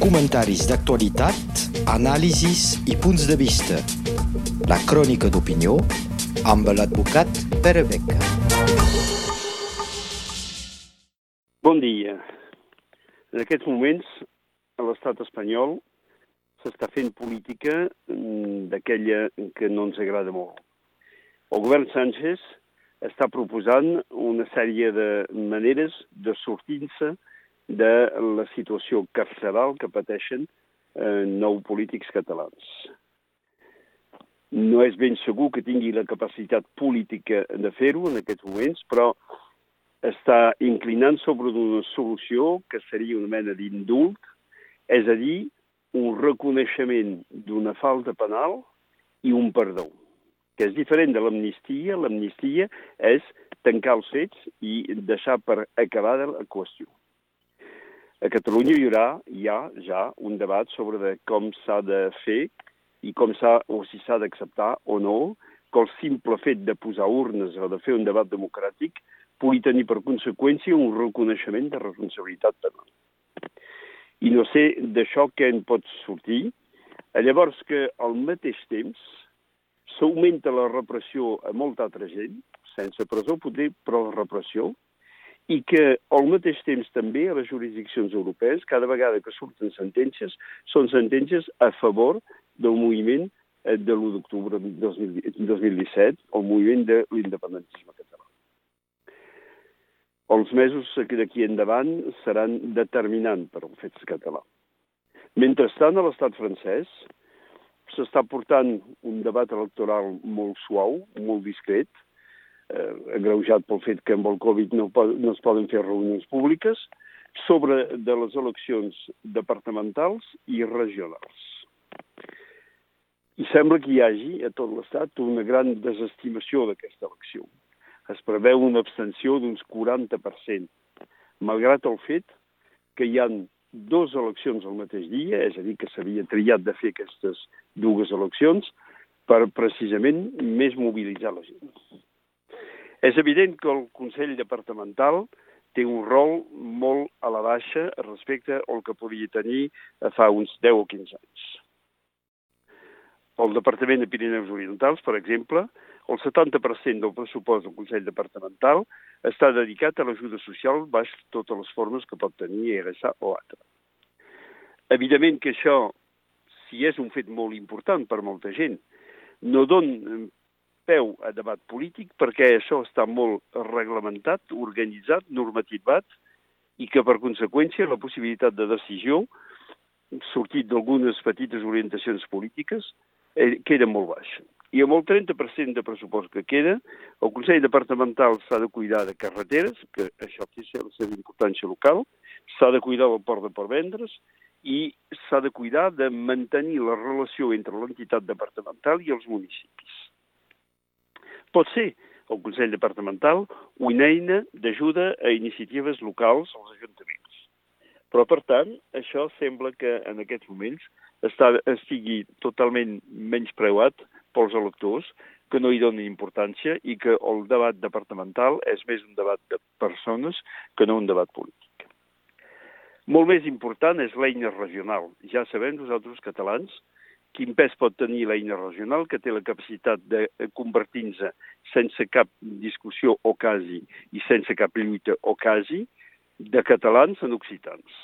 comentaris d'actualitat, anàlisis i punts de vista. La crònica d'opinió amb l'advocat Pere Beca. Bon dia. En aquests moments, a l'estat espanyol, s'està fent política mm, d'aquella que no ens agrada molt. El govern Sánchez està proposant una sèrie de maneres de sortir-se de la situació carceral que pateixen eh, nou polítics catalans. No és ben segur que tingui la capacitat política de fer-ho en aquests moments, però està inclinant sobre una solució que seria una mena d'indult, és a dir, un reconeixement d'una falta penal i un perdó, que és diferent de l'amnistia. L'amnistia és tancar els fets i deixar per acabada la qüestió. A Catalunya hi haurà ja, ja un debat sobre de com s'ha de fer i com s'ha o si s'ha d'acceptar o no que el simple fet de posar urnes o de fer un debat democràtic pugui tenir per conseqüència un reconeixement de responsabilitat penal. I no sé d'això què en pot sortir. Llavors que al mateix temps s'augmenta la repressió a molta altra gent, sense presó poder, però repressió, i que al mateix temps també a les jurisdiccions europees, cada vegada que surten sentències, són sentències a favor del moviment eh, de l'1 d'octubre de 2017, el moviment de l'independentisme català. Els mesos d'aquí endavant seran determinants per al fet català. Mentrestant, a l'estat francès s'està portant un debat electoral molt suau, molt discret, eh, agreujat pel fet que amb el Covid no, no es poden fer reunions públiques, sobre de les eleccions departamentals i regionals. I sembla que hi hagi a tot l'Estat una gran desestimació d'aquesta elecció. Es preveu una abstenció d'uns 40%, malgrat el fet que hi han dues eleccions al mateix dia, és a dir, que s'havia triat de fer aquestes dues eleccions per precisament més mobilitzar la gent. És evident que el Consell Departamental té un rol molt a la baixa respecte al que podia tenir fa uns 10 o 15 anys. El Departament de Pirineus Orientals, per exemple, el 70% del pressupost del Consell Departamental està dedicat a l'ajuda social baix totes les formes que pot tenir RSA o altre. Evidentment que això, si és un fet molt important per molta gent, no don peu a debat polític perquè això està molt reglamentat, organitzat, normativat i que per conseqüència la possibilitat de decisió sortit d'algunes petites orientacions polítiques eh, queda molt baixa. I amb el 30% de pressupost que queda, el Consell Departamental s'ha de cuidar de carreteres, que això té la seva importància local, s'ha de cuidar del port de Portvendres i s'ha de cuidar de mantenir la relació entre l'entitat departamental i els municipis pot ser el Consell Departamental una eina d'ajuda a iniciatives locals als ajuntaments. Però, per tant, això sembla que en aquests moments està, estigui totalment menys preuat pels electors, que no hi donen importància i que el debat departamental és més un debat de persones que no un debat polític. Molt més important és l'eina regional. Ja sabem nosaltres, catalans, quin pes pot tenir l'eina regional, que té la capacitat de convertir-se sense cap discussió o quasi i sense cap lluita o quasi de catalans en occitans.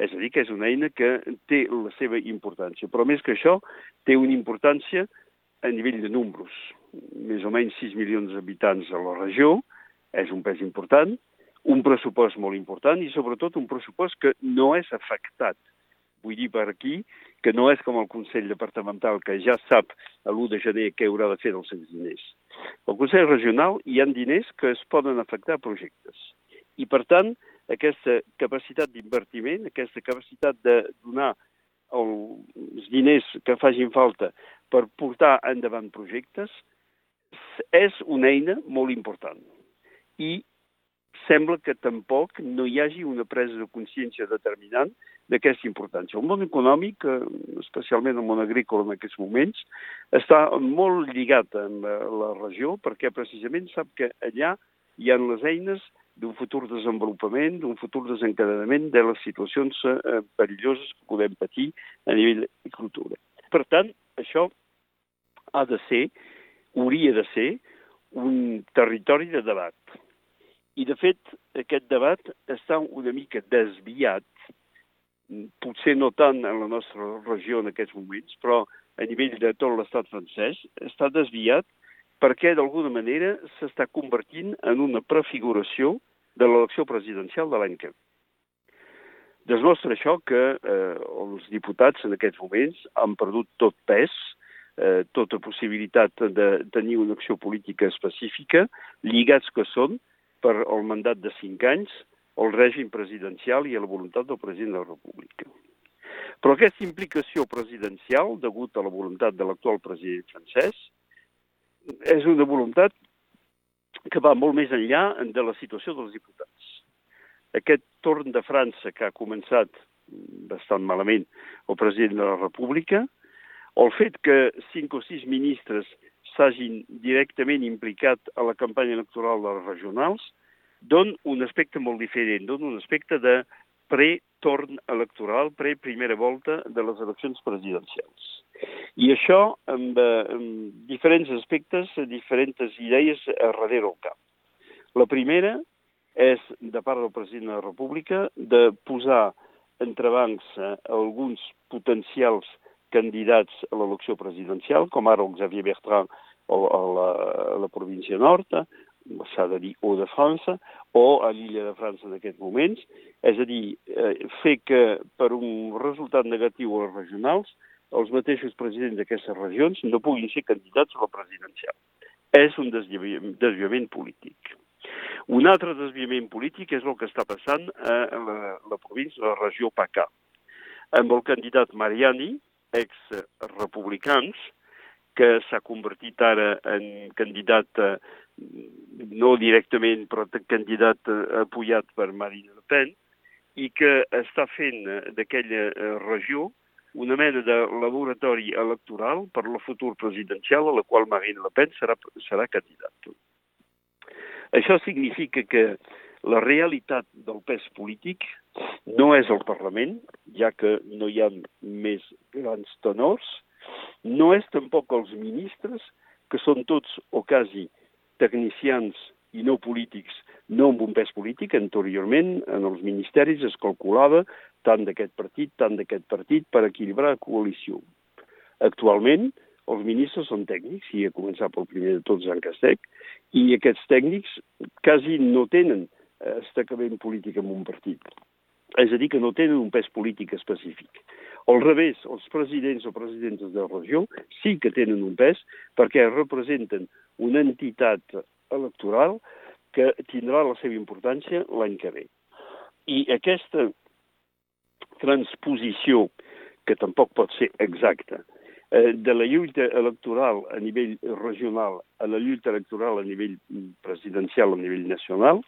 És a dir, que és una eina que té la seva importància, però més que això té una importància a nivell de números. Més o menys 6 milions d'habitants a la regió, és un pes important, un pressupost molt important i sobretot un pressupost que no és afectat vull dir per aquí, que no és com el Consell Departamental, que ja sap a l'1 de gener què haurà de fer dels seus diners. Al Consell Regional hi han diners que es poden afectar projectes. I, per tant, aquesta capacitat d'invertiment, aquesta capacitat de donar els diners que facin falta per portar endavant projectes, és una eina molt important. I sembla que tampoc no hi hagi una presa de consciència determinant d'aquesta importància. El món econòmic, eh, especialment el món agrícola en aquests moments, està molt lligat amb la regió perquè precisament sap que allà hi ha les eines d'un futur desenvolupament, d'un futur desencadenament de les situacions eh, perilloses que podem patir a nivell de cultura. Per tant, això ha de ser, hauria de ser, un territori de debat. I, de fet, aquest debat està una mica desviat, potser no tant en la nostra regió en aquests moments, però a nivell de tot l'estat francès, està desviat perquè d'alguna manera s'està convertint en una prefiguració de l'elecció presidencial de l'any que ve. Desmostra això que eh, els diputats en aquests moments han perdut tot pes, eh, tota possibilitat de tenir una acció política específica, lligats que són per al mandat de cinc anys, el règim presidencial i la voluntat del president de la República. Però aquesta implicació presidencial, degut a la voluntat de l'actual president francès, és una voluntat que va molt més enllà de la situació dels diputats. Aquest torn de França que ha començat bastant malament el president de la República, el fet que cinc o sis ministres s'hagin directament implicat a la campanya electoral de les regionals, don un aspecte molt diferent, don un aspecte de pre-torn electoral, pre-primera volta de les eleccions presidencials. I això amb, eh, amb diferents aspectes, diferents idees a darrere el cap. La primera és, de part del president de la República, de posar entrebancs a alguns potencials candidats a l'elecció presidencial, com ara el Xavier Bertrand a la, a la província nord, s'ha de dir, o de França, o a l'illa de França en aquests moments, és a dir, eh, fer que per un resultat negatiu a les regionals els mateixos presidents d'aquestes regions no puguin ser candidats a la presidencial. És un desviament, desviament polític. Un altre desviament polític és el que està passant a la, la província, a la regió PACA, amb el candidat Mariani, ex-republicans, que s'ha convertit ara en candidat eh, no directament, però candidat eh, apoyat per Marine Le Pen, i que està fent eh, d'aquella regió una mena de laboratori electoral per la futur presidencial a la qual Marine Le Pen serà, serà candidat. Això significa que la realitat del pes polític no és el Parlament, ja que no hi ha més grans tenors, no és tampoc els ministres, que són tots o quasi tecnicians i no polítics, no amb un pes polític. Anteriorment, en els ministeris es calculava tant d'aquest partit, tant d'aquest partit, per equilibrar la coalició. Actualment, els ministres són tècnics, i a començar pel primer de tots, en Castec, i aquests tècnics quasi no tenen estacament polític en un partit. És a dir, que no tenen un pes polític específic. Al revés, els presidents o presidentes de la regió sí que tenen un pes perquè representen una entitat electoral que tindrà la seva importància l'any que ve. I aquesta transposició, que tampoc pot ser exacta, eh, de la lluita electoral a nivell regional a la lluita electoral a nivell presidencial, a nivell nacional,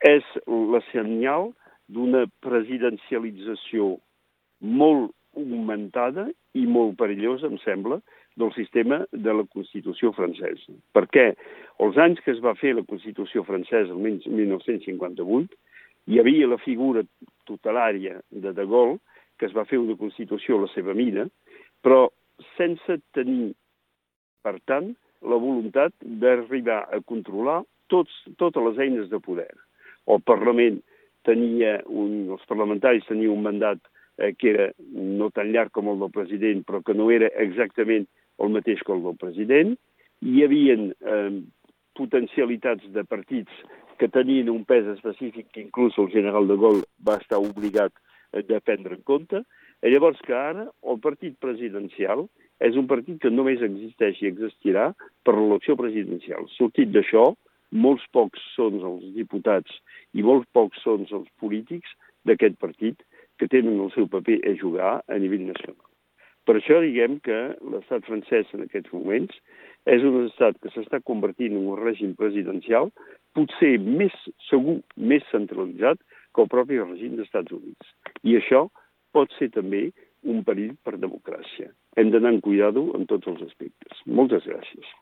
és la senyal d'una presidencialització molt augmentada i molt perillosa, em sembla, del sistema de la Constitució francesa. Perquè els anys que es va fer la Constitució francesa, el 1958, hi havia la figura tutelària de De Gaulle, que es va fer una Constitució a la seva mida, però sense tenir, per tant, la voluntat d'arribar a controlar tots, totes les eines de poder. El Parlament tenia un, els parlamentaris tenien un mandat eh, que era no tan llarg com el del president, però que no era exactament el mateix que el del president. Hi havia eh, potencialitats de partits que tenien un pes específic que inclús el general de Gaulle va estar obligat eh, de prendre en compte. I llavors que ara el partit presidencial és un partit que només existeix i existirà per l'elecció presidencial. Sortit d'això, molts pocs són els diputats i molts pocs són els polítics d'aquest partit que tenen el seu paper a jugar a nivell nacional. Per això diguem que l'estat francès en aquests moments és un estat que s'està convertint en un règim presidencial potser més segur, més centralitzat que el propi règim dels Estats Units. I això pot ser també un perill per democràcia. Hem d'anar amb cuidado en tots els aspectes. Moltes gràcies.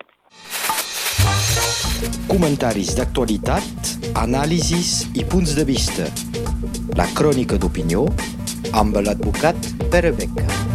Comentaris d'actualitat, anàlisis i punts de vista. La crònica d'opinió amb l'advocat Pere Beca.